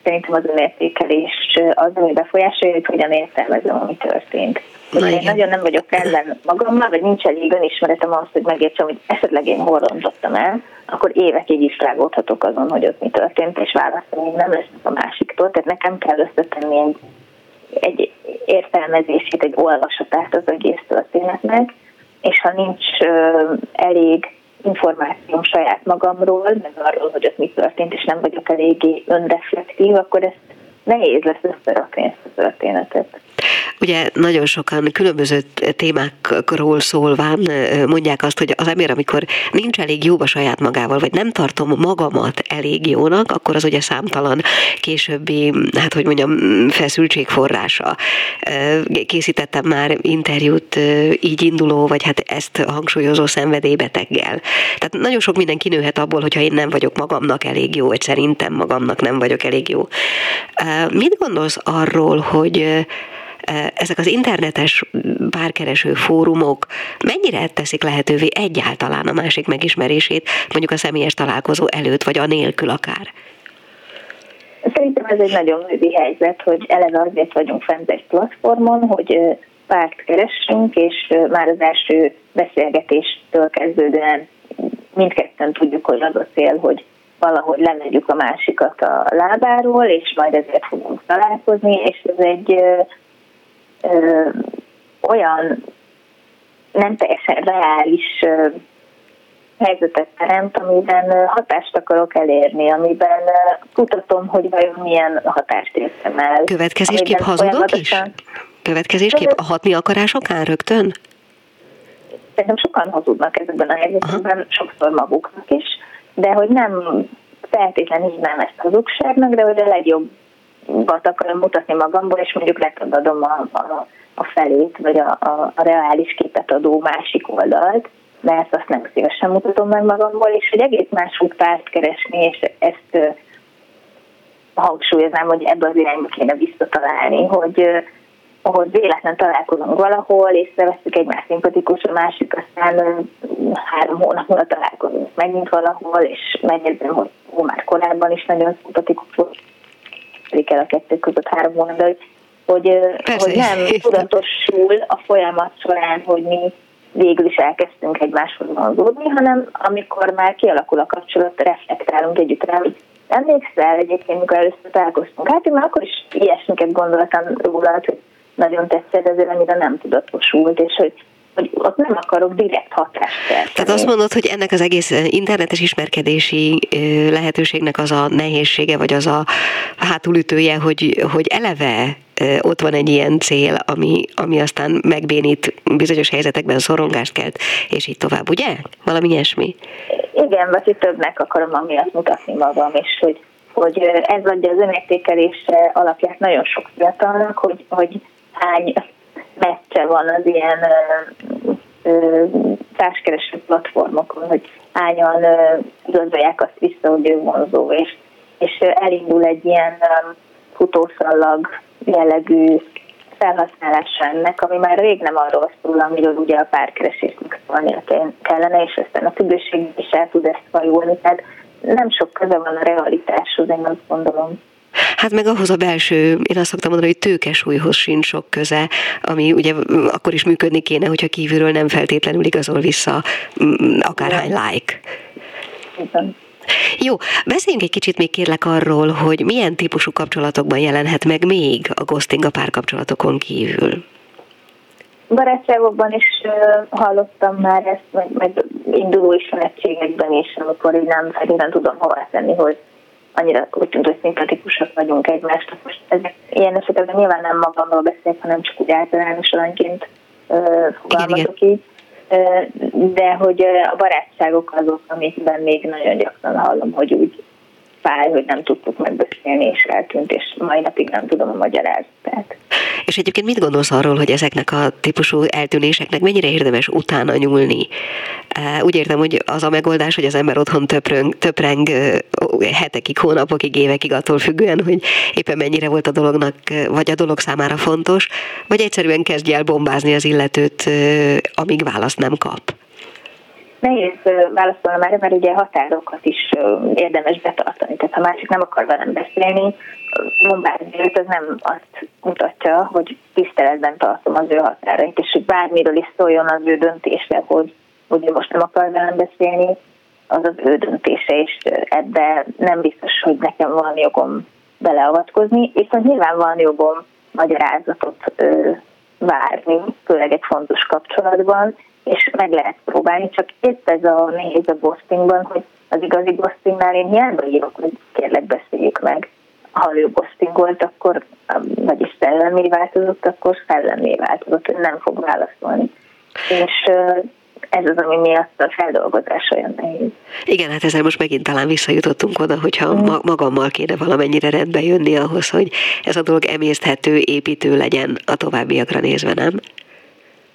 szerintem az önértékelés az, ami befolyásolja, hogy hogyan értelmezem, ami történt. Na, én nagyon nem vagyok ellen magammal, vagy nincs elég önismeretem ahhoz, hogy megértsem, hogy esetleg én hol rontottam el, akkor évekig is rágódhatok azon, hogy ott mi történt, és válaszolni nem lesz a másiktól. Tehát nekem kell összetenni egy, egy értelmezését, egy olvasatát az egész történetnek, és ha nincs elég információm saját magamról, meg arról, hogy ott mi történt, és nem vagyok eléggé önreflektív, akkor ezt nehéz lesz összerakni ezt a történetet. Ugye nagyon sokan különböző témákról szólván mondják azt, hogy az ember, amikor nincs elég jó a saját magával, vagy nem tartom magamat elég jónak, akkor az ugye számtalan későbbi, hát hogy mondjam, feszültség forrása. Készítettem már interjút így induló, vagy hát ezt hangsúlyozó szenvedélybeteggel. Tehát nagyon sok minden kinőhet abból, hogyha én nem vagyok magamnak elég jó, vagy szerintem magamnak nem vagyok elég jó. Mit gondolsz arról, hogy ezek az internetes párkereső fórumok mennyire teszik lehetővé egyáltalán a másik megismerését, mondjuk a személyes találkozó előtt, vagy a nélkül akár? Szerintem ez egy nagyon női helyzet, hogy eleve azért vagyunk fent egy platformon, hogy párt keressünk, és már az első beszélgetéstől kezdődően mindketten tudjuk, hogy az a cél, hogy valahogy lemegyük a másikat a lábáról, és majd ezért fogunk találkozni, és ez egy ö, olyan nem teljesen reális ö, helyzetet teremt, amiben hatást akarok elérni, amiben kutatom, hogy vajon milyen hatást értem el. Következésképp hazudok is? Következésképp a hatni akarásokán rögtön? Szerintem sokan hazudnak ezekben a helyzetekben, sokszor maguknak is, de hogy nem feltétlenül nem ezt hazugságnak, de hogy a legjobb akarom mutatni magamból, és mondjuk letadadom a, a, a felét, vagy a, a, a reális képet adó másik oldalt, mert azt nem szívesen mutatom meg magamból, és hogy egész máshogy párt keresni, és ezt hangsúlyoznám, hogy ebbe az irányba kéne visszatalálni, hogy ahol véletlen találkozunk valahol, és szereztük egymás szimpatikus, a másik aztán három hónap múlva találkozunk megint valahol, és megjegyzem, hogy ó, már korábban is nagyon szimpatikus volt, el a kettő között három hónap, de hogy, hogy, hogy nem tudatosul a folyamat során, hogy mi végül is elkezdtünk egymáshoz vonzódni, hanem amikor már kialakul a kapcsolat, reflektálunk együtt rá, hogy emlékszel egyébként, mikor először találkoztunk, hát én már akkor is ilyesmiket gondoltam róla, hogy nagyon tetszett, ezért annyira nem tudatosult, és hogy hogy ott nem akarok direkt hatást kelteni. Tehát azt mondod, hogy ennek az egész internetes ismerkedési lehetőségnek az a nehézsége, vagy az a hátulütője, hogy, hogy eleve ott van egy ilyen cél, ami, ami aztán megbénít bizonyos helyzetekben szorongást kelt, és így tovább, ugye? Valami ilyesmi? Igen, vagy hogy többnek akarom amiatt mutatni magam, és hogy, hogy ez adja az önértékelés alapját nagyon sok fiatalnak, hogy, hogy hány meccse van az ilyen társkereső platformokon, hogy hányan igazolják azt vissza, hogy ő vonzó, és, és elindul egy ilyen futószallag jellegű felhasználása ennek, ami már rég nem arról szól, amiről ugye a párkeresésnek szólnia kellene, és aztán a függőség is el tud ezt fajulni. Tehát nem sok köze van a realitáshoz, én azt gondolom. Hát meg ahhoz a belső, én azt szoktam mondani, hogy tőkesúlyhoz sincs sok köze, ami ugye akkor is működni kéne, hogyha kívülről nem feltétlenül igazol vissza mm, akárhány like. Igen. Jó, beszéljünk egy kicsit még kérlek arról, hogy milyen típusú kapcsolatokban jelenhet meg még a ghosting a párkapcsolatokon kívül. Barátságokban is uh, hallottam már ezt, meg, meg induló ismerettségekben is, amikor így nem feltétlenül tudom hova tenni, hogy annyira úgy tűnt, hogy szimpatikusak vagyunk egymásnak. Most ezek, ilyen esetekben nyilván nem magamról beszélek, hanem csak úgy általános alanyként fogalmazok igen, így. De hogy a barátságok azok, amikben még nagyon gyakran hallom, hogy úgy fáj, hogy nem tudtuk megbeszélni, és eltűnt, és mai napig nem tudom a magyarázatát. És egyébként mit gondolsz arról, hogy ezeknek a típusú eltűnéseknek mennyire érdemes utána nyúlni? Úgy értem, hogy az a megoldás, hogy az ember otthon töpreng, töpreng hetekig, hónapokig, évekig attól függően, hogy éppen mennyire volt a dolognak, vagy a dolog számára fontos, vagy egyszerűen kezdje el bombázni az illetőt, amíg választ nem kap. Nehéz válaszolni már, mert ugye határokat is érdemes betartani. Tehát ha másik nem akar velem beszélni, bombázni őt, az nem azt mutatja, hogy tiszteletben tartom az ő határait, és hogy bármiről is szóljon az ő döntése, hogy ugye most nem akar velem beszélni, az az ő döntése, és ebbe nem biztos, hogy nekem van jogom beleavatkozni, viszont nyilván van jogom magyarázatot várni, főleg egy fontos kapcsolatban, és meg lehet próbálni, csak épp ez a nehéz a ghostingban, hogy az igazi ghostingnál én hiába írok, hogy kérlek beszéljük meg. Ha ő ghostingolt, akkor vagyis szellemé változott, akkor szellemé változott, nem fog válaszolni. És ez az, ami miatt a feldolgozás olyan nehéz. Igen, hát ezzel most megint talán visszajutottunk oda, hogyha mm. magammal kéne valamennyire rendbe jönni ahhoz, hogy ez a dolog emészthető, építő legyen a továbbiakra nézve, nem?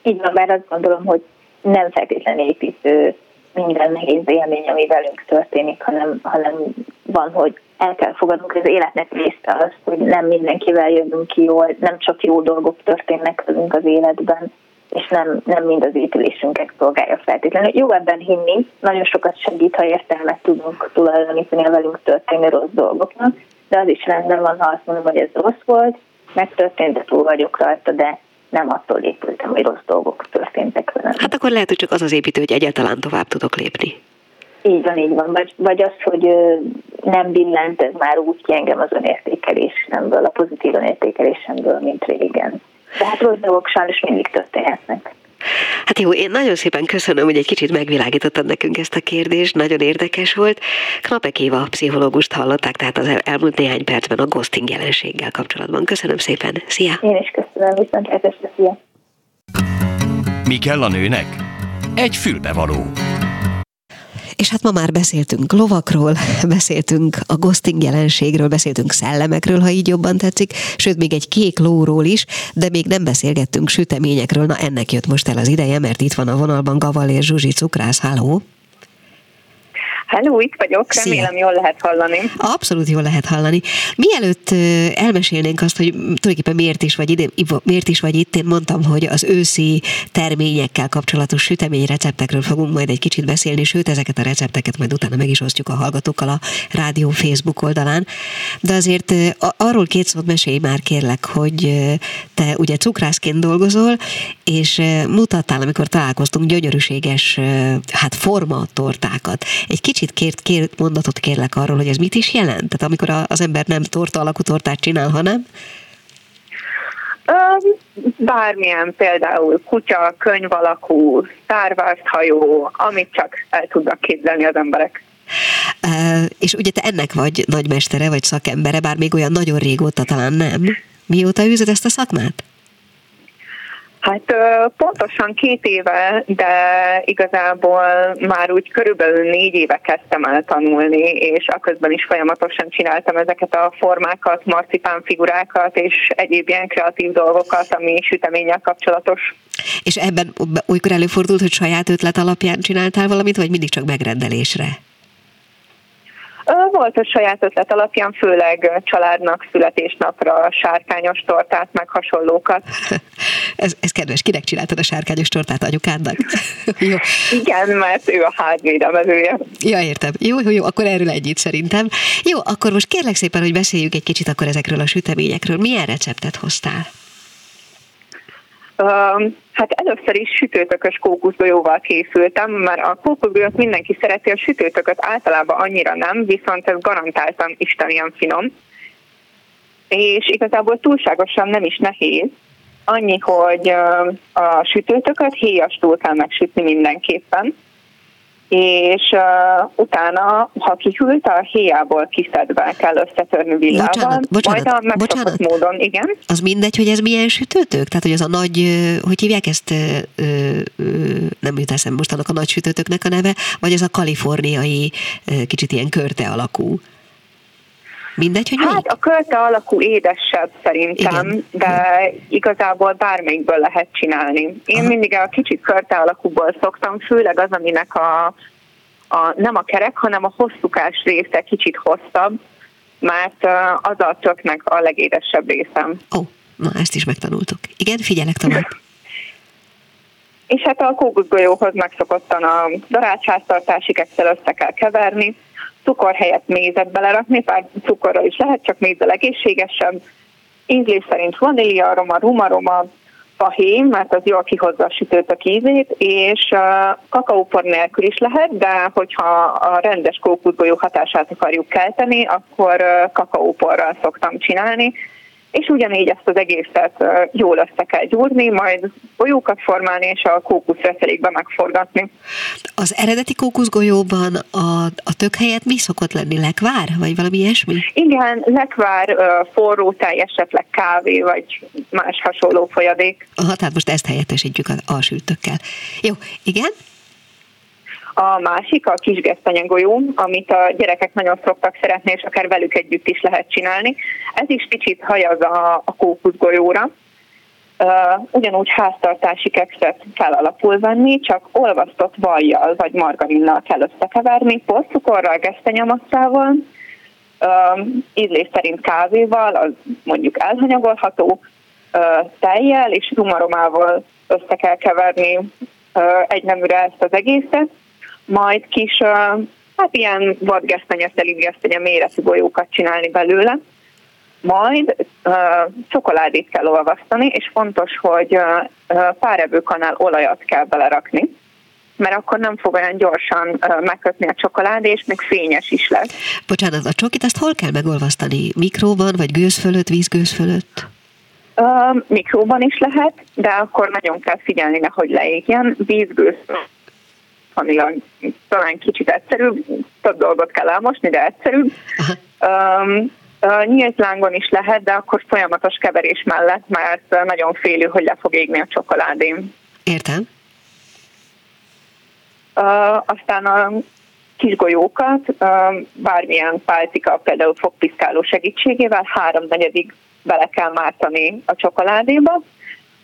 Így van, bár azt gondolom, hogy nem feltétlenül építő minden nehéz élmény, ami velünk történik, hanem, hanem van, hogy el kell fogadnunk, hogy az életnek része az, hogy nem mindenkivel jövünk ki jól, nem csak jó dolgok történnek velünk az életben, és nem, nem mind az épülésünket szolgálja feltétlenül. Jó ebben hinni, nagyon sokat segít, ha értelmet tudunk tulajdonítani a velünk történő rossz dolgoknak, de az is rendben van, ha azt mondom, hogy ez rossz volt, megtörtént, de túl vagyok rajta, de nem attól épültem, hogy rossz dolgok történtek velem. Hát akkor lehet, hogy csak az az építő, hogy egyáltalán tovább tudok lépni. Így van, így van. Vagy, vagy az, hogy nem billent ez már úgy ki engem az önértékelésemből, a pozitív önértékelésemből, mint régen. Rossz dolgok sajnos mindig történhetnek. Hát jó, én nagyon szépen köszönöm, hogy egy kicsit megvilágítottad nekünk ezt a kérdést, nagyon érdekes volt. Knapek Éva pszichológust hallották, tehát az elmúlt néhány percben a ghosting jelenséggel kapcsolatban. Köszönöm szépen, szia! Én is köszönöm, viszont szia! Mi kell a nőnek? Egy fülbevaló. És hát ma már beszéltünk lovakról, beszéltünk a ghosting jelenségről, beszéltünk szellemekről, ha így jobban tetszik, sőt még egy kék lóról is, de még nem beszélgettünk süteményekről. Na ennek jött most el az ideje, mert itt van a vonalban Gavalér Zsuzsi Cukrász. Háló! Hello, itt vagyok, remélem Szia. jól lehet hallani. Abszolút jól lehet hallani. Mielőtt elmesélnénk azt, hogy tulajdonképpen miért is vagy, ide, miért is vagy itt, én mondtam, hogy az őszi terményekkel kapcsolatos sütemény receptekről fogunk majd egy kicsit beszélni, sőt, ezeket a recepteket majd utána meg is osztjuk a hallgatókkal a rádió Facebook oldalán. De azért arról két szót mesélj már kérlek, hogy te ugye cukrászként dolgozol, és mutattál, amikor találkoztunk gyönyörűséges hát forma tortákat. Egy kicsit kicsit két, két mondatot kérlek arról, hogy ez mit is jelent? Tehát amikor az ember nem torta alakú tortát csinál, hanem Bármilyen például kutya, könyv alakú, hajó, amit csak el tudnak képzelni az emberek. Uh, és ugye te ennek vagy nagymestere, vagy szakembere, bár még olyan nagyon régóta talán nem. Mióta űzöd ezt a szakmát? Hát pontosan két éve, de igazából már úgy körülbelül négy éve kezdtem el tanulni, és aközben is folyamatosan csináltam ezeket a formákat, marcipán figurákat és egyéb ilyen kreatív dolgokat, ami süteménnyel kapcsolatos. És ebben olykor előfordult, hogy saját ötlet alapján csináltál valamit, vagy mindig csak megrendelésre? Volt a saját ötlet alapján, főleg családnak születésnapra sárkányos tortát, meg hasonlókat. ez, ez kedves, kinek csináltad a sárkányos tortát anyukádnak? jó. Igen, mert ő a házvédelmezője. Ja, értem. Jó, jó, jó, akkor erről együtt szerintem. Jó, akkor most kérlek szépen, hogy beszéljük egy kicsit akkor ezekről a süteményekről. Milyen receptet hoztál? Hát először is sütőtökös kókuszgolyóval készültem, mert a kókuszgolyót mindenki szereti, a sütőtököt általában annyira nem, viszont ez garantáltan istenian finom. És igazából túlságosan nem is nehéz, annyi, hogy a sütőtököt héjastul kell megsütni mindenképpen, és uh, utána, ha kihűlt, a héjából kiszedve kell összetörni villával, bocsánat, bocsánat, majd a bocsánat. módon, igen. Az mindegy, hogy ez milyen sütőtök? Tehát, hogy az a nagy, hogy hívják ezt, ö, ö, nem jut eszem most annak a nagy sütőtöknek a neve, vagy ez a kaliforniai, kicsit ilyen körte alakú? Mindegy, hogy Hát a költe alakú édesebb szerintem, Igen. de igazából bármelyikből lehet csinálni. Én Aha. mindig a kicsit körte alakúból szoktam, főleg az, aminek a, a nem a kerek, hanem a hosszúkás része kicsit hosszabb, mert az a töknek a legédesebb részem. Ó, oh, na ezt is megtanultuk. Igen, figyelek tovább. És hát a kókuszgolyóhoz megszokottan a darácsháztartási kekszel össze kell keverni, cukor helyett mézet belerakni, bár cukorra is lehet, csak méz a legészségesebb. Ízlés szerint vanília aroma, rumaroma, fahé, mert az jól kihozza a sütőt a ízét, és kakaópor nélkül is lehet, de hogyha a rendes kókuszgolyó hatását akarjuk kelteni, akkor kakaóporral szoktam csinálni, és ugyanígy ezt az egészet jól össze kell gyúrni, majd golyókat formálni, és a kókusz reszelékbe megforgatni. Az eredeti kókuszgolyóban a, a tök helyett mi szokott lenni? Lekvár, vagy valami ilyesmi? Igen, lekvár, forró tej, esetleg kávé, vagy más hasonló folyadék. Aha, tehát most ezt helyettesítjük a, a sültökkel. Jó, igen? A másik a kis golyó, amit a gyerekek nagyon szoktak szeretni, és akár velük együtt is lehet csinálni. Ez is kicsit hajaz a, a kókuszgolyóra. Uh, ugyanúgy háztartási kekszet kell alapul venni, csak olvasztott vajjal vagy margarinnal kell összekeverni, porcukorral, gesztenyamasszával, uh, ízlés szerint kávéval, az mondjuk elhanyagolható, uh, tejjel és rumaromával össze kell keverni uh, egy neműre ezt az egészet, majd kis, hát ilyen vadgesztenye, szelidgesztenye méretű golyókat csinálni belőle, majd uh, csokoládét kell olvasztani, és fontos, hogy uh, pár evőkanál olajat kell belerakni, mert akkor nem fog olyan gyorsan uh, megkötni a csokoládé, és még fényes is lesz. Bocsánat, a csokit azt hol kell megolvasztani? Mikróban, vagy gőz fölött, vízgőz fölött? Uh, mikróban is lehet, de akkor nagyon kell figyelni, nehogy leégjen. Vízgőz fanilag talán kicsit egyszerűbb, több dolgot kell elmosni, de egyszerűbb. Um, nyílt lángon is lehet, de akkor folyamatos keverés mellett, mert nagyon félő, hogy le fog égni a csokoládém. Értem. Uh, aztán a kis golyókat, uh, bármilyen pálcika, például fogpiszkáló segítségével háromnegyedig bele kell mártani a csokoládéba,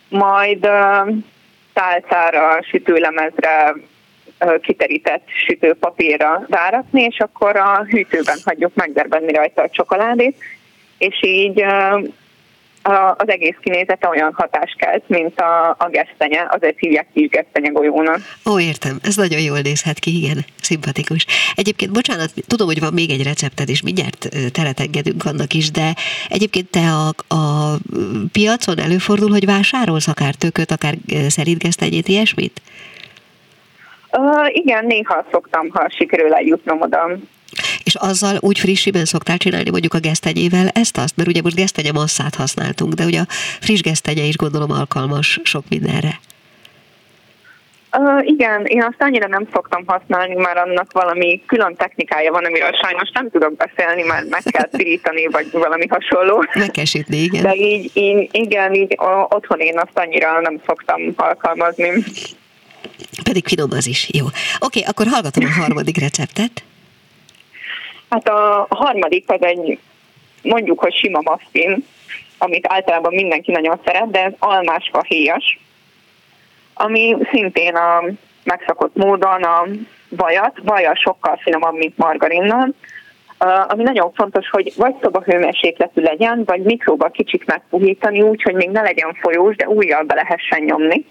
majd uh, tálcára, sütőlemezre kiterített sütőpapírra rárakni, és akkor a hűtőben hagyjuk megderbenni rajta a csokoládét, és így az egész kinézete olyan hatást kelt, mint a, a gesztenye, azért hívják kis gesztenye golyónak. Ó, értem, ez nagyon jól nézhet ki, igen, szimpatikus. Egyébként, bocsánat, tudom, hogy van még egy recepted, és mindjárt teret engedünk annak is, de egyébként te a, a piacon előfordul, hogy vásárolsz akár tököt, akár szerintgesztenyét, ilyesmit? Uh, igen, néha szoktam, ha sikerül eljutnom oda. És azzal úgy frissiben szoktál csinálni mondjuk a gesztenyével ezt-azt? Mert ugye most gesztenye masszát használtunk, de ugye a friss gesztenye is gondolom alkalmas sok mindenre. Uh, igen, én azt annyira nem szoktam használni, mert annak valami külön technikája van, amiről sajnos nem tudok beszélni, mert meg kell pirítani, vagy valami hasonló. Megkesítni, igen. De így, így igen, így otthon én azt annyira nem szoktam alkalmazni. Pedig finom az is, jó. Oké, akkor hallgatom a harmadik receptet. Hát a harmadik az egy, mondjuk, hogy sima muffin, amit általában mindenki nagyon szeret, de ez almásfa héjas ami szintén a megszokott módon a vajat, vaja sokkal finomabb, mint margarinnal, ami nagyon fontos, hogy vagy szobahőmérsékletű legyen, vagy mikróba kicsit megpuhítani úgy, hogy még ne legyen folyós, de újjal be lehessen nyomni.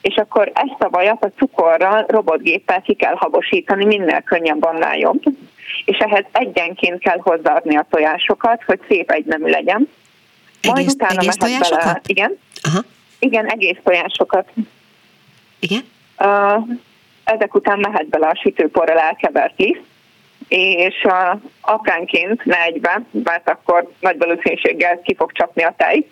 És akkor ezt a vajat a cukorral, robotgéppel ki kell habosítani, minél könnyebb, annál jobb. És ehhez egyenként kell hozzáadni a tojásokat, hogy szép egynemű legyen. Majd egész, utána egész tojásokat? Bele, igen. Aha. Igen, egész tojásokat. Igen? Uh, ezek után mehet bele a sütőporral elkevert liszt, és uh, apránként, ne egybe, mert akkor nagy valószínűséggel ki fog csapni a tej,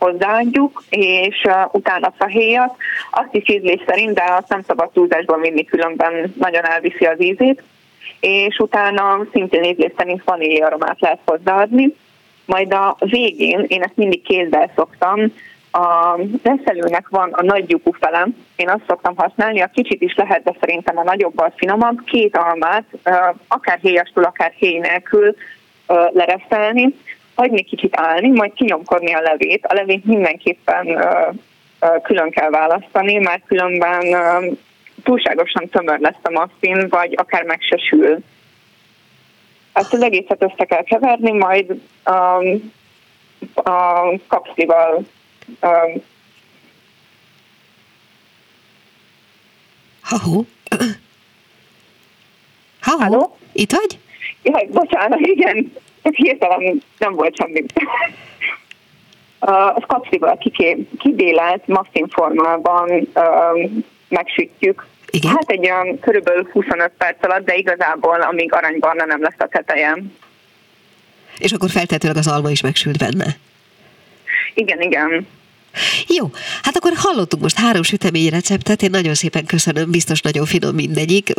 hozzáadjuk, és utána fahéjat, azt is ízlés szerint, de azt nem szabad túlzásban vinni, különben nagyon elviszi az ízét, és utána szintén ízlés szerint vanília aromát lehet hozzáadni, majd a végén, én ezt mindig kézzel szoktam, a reszelőnek van a nagy lyukú felem, én azt szoktam használni, a kicsit is lehet, de szerintem a nagyobbal finomabb, két almát, akár héjastól, akár héj nélkül lereszelni, hagyni kicsit állni, majd kinyomkodni a levét. A levét mindenképpen külön kell választani, mert különben túlságosan tömör lesz a muffin, vagy akár meg se sül. Ezt az egészet össze kell keverni, majd a, a kapszlival Um, Ha-hó. Ha-hó. Itt vagy? Jaj, bocsánat, igen. Hirtelen nem volt semmi. Az kapszival kibélelt muffin formában megsütjük. Igen? Hát egy olyan körülbelül 25 perc alatt, de igazából amíg aranybarna nem lesz a tetejem. És akkor feltétlenül az alma is megsült benne? Igen, igen. Jó, hát akkor hallottuk most három sütemény receptet, én nagyon szépen köszönöm, biztos nagyon finom mindegyik.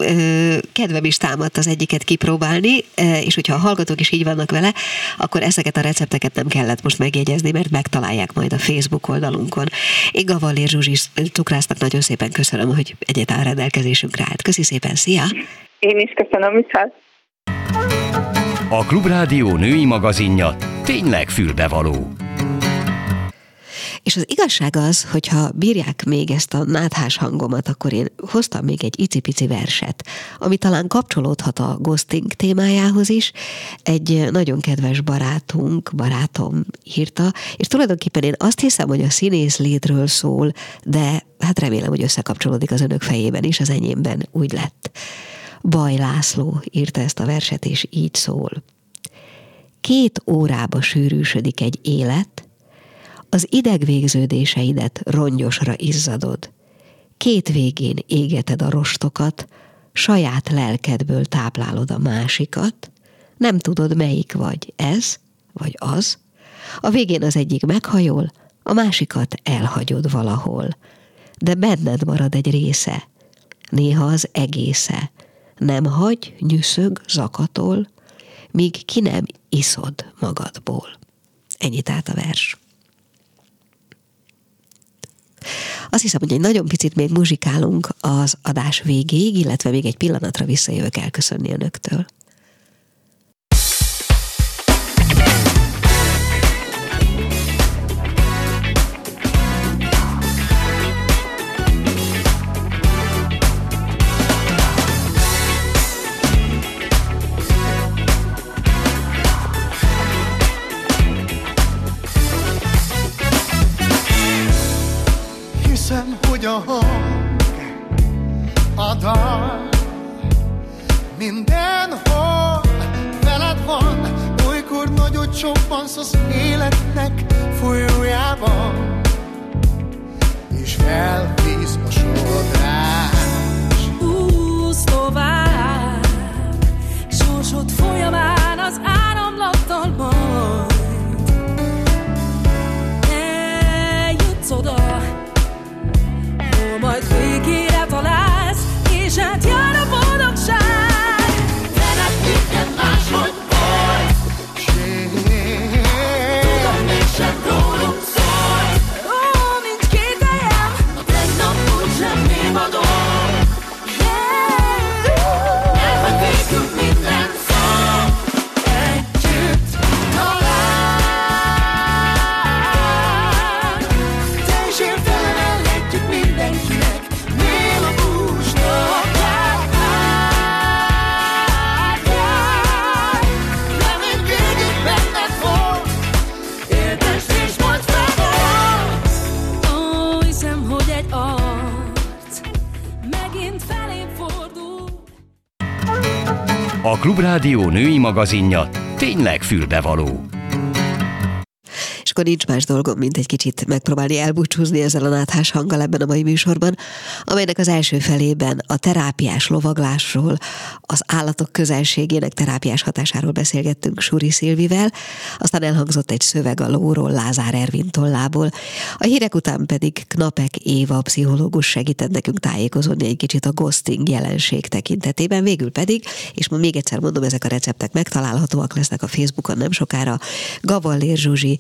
Kedvem is támadt az egyiket kipróbálni, és hogyha a hallgatók is így vannak vele, akkor ezeket a recepteket nem kellett most megjegyezni, mert megtalálják majd a Facebook oldalunkon. Én Gavallér Zsuzsi Cukrásznak nagyon szépen köszönöm, hogy egyáltalán rendelkezésünkre állt. Köszi szépen, szia! Én is köszönöm, viszont! A Klubrádió női magazinja tényleg fülbevaló. És az igazság az, hogyha bírják még ezt a náthás hangomat, akkor én hoztam még egy icipici verset, ami talán kapcsolódhat a ghosting témájához is. Egy nagyon kedves barátunk, barátom írta, és tulajdonképpen én azt hiszem, hogy a színész létről szól, de hát remélem, hogy összekapcsolódik az önök fejében is, az enyémben úgy lett. Baj László írta ezt a verset, és így szól. Két órába sűrűsödik egy élet, az idegvégződéseidet rongyosra izzadod. Két végén égeted a rostokat, saját lelkedből táplálod a másikat, nem tudod melyik vagy, ez vagy az, a végén az egyik meghajol, a másikat elhagyod valahol, de benned marad egy része, néha az egésze, nem hagy, nyűszög, zakatol, míg ki nem iszod magadból. Ennyit át a vers. Azt hiszem, hogy egy nagyon picit még muzsikálunk az adás végéig, illetve még egy pillanatra visszajövök elköszönni önöktől. Klubrádió női magazinja tényleg fülbevaló akkor nincs más dolgom, mint egy kicsit megpróbálni elbúcsúzni ezzel a náthás hanggal ebben a mai műsorban, amelynek az első felében a terápiás lovaglásról, az állatok közelségének terápiás hatásáról beszélgettünk Suri Szilvivel, aztán elhangzott egy szöveg a lóról Lázár Ervin tollából, a hírek után pedig Knapek Éva pszichológus segített nekünk tájékozódni egy kicsit a ghosting jelenség tekintetében, végül pedig, és ma még egyszer mondom, ezek a receptek megtalálhatóak lesznek a Facebookon nem sokára, Gavallér Zsuzsi,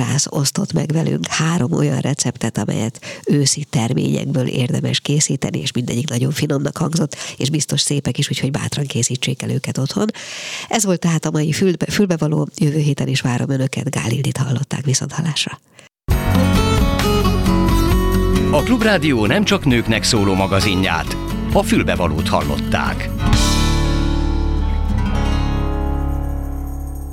cukrász osztott meg velünk három olyan receptet, amelyet őszi terményekből érdemes készíteni, és mindegyik nagyon finomnak hangzott, és biztos szépek is, úgyhogy bátran készítsék el őket otthon. Ez volt tehát a mai fülbe, fülbevaló, jövő héten is várom önöket, Gálildit hallották viszont halásra. A Klubrádió nem csak nőknek szóló magazinját, a fülbevalót hallották.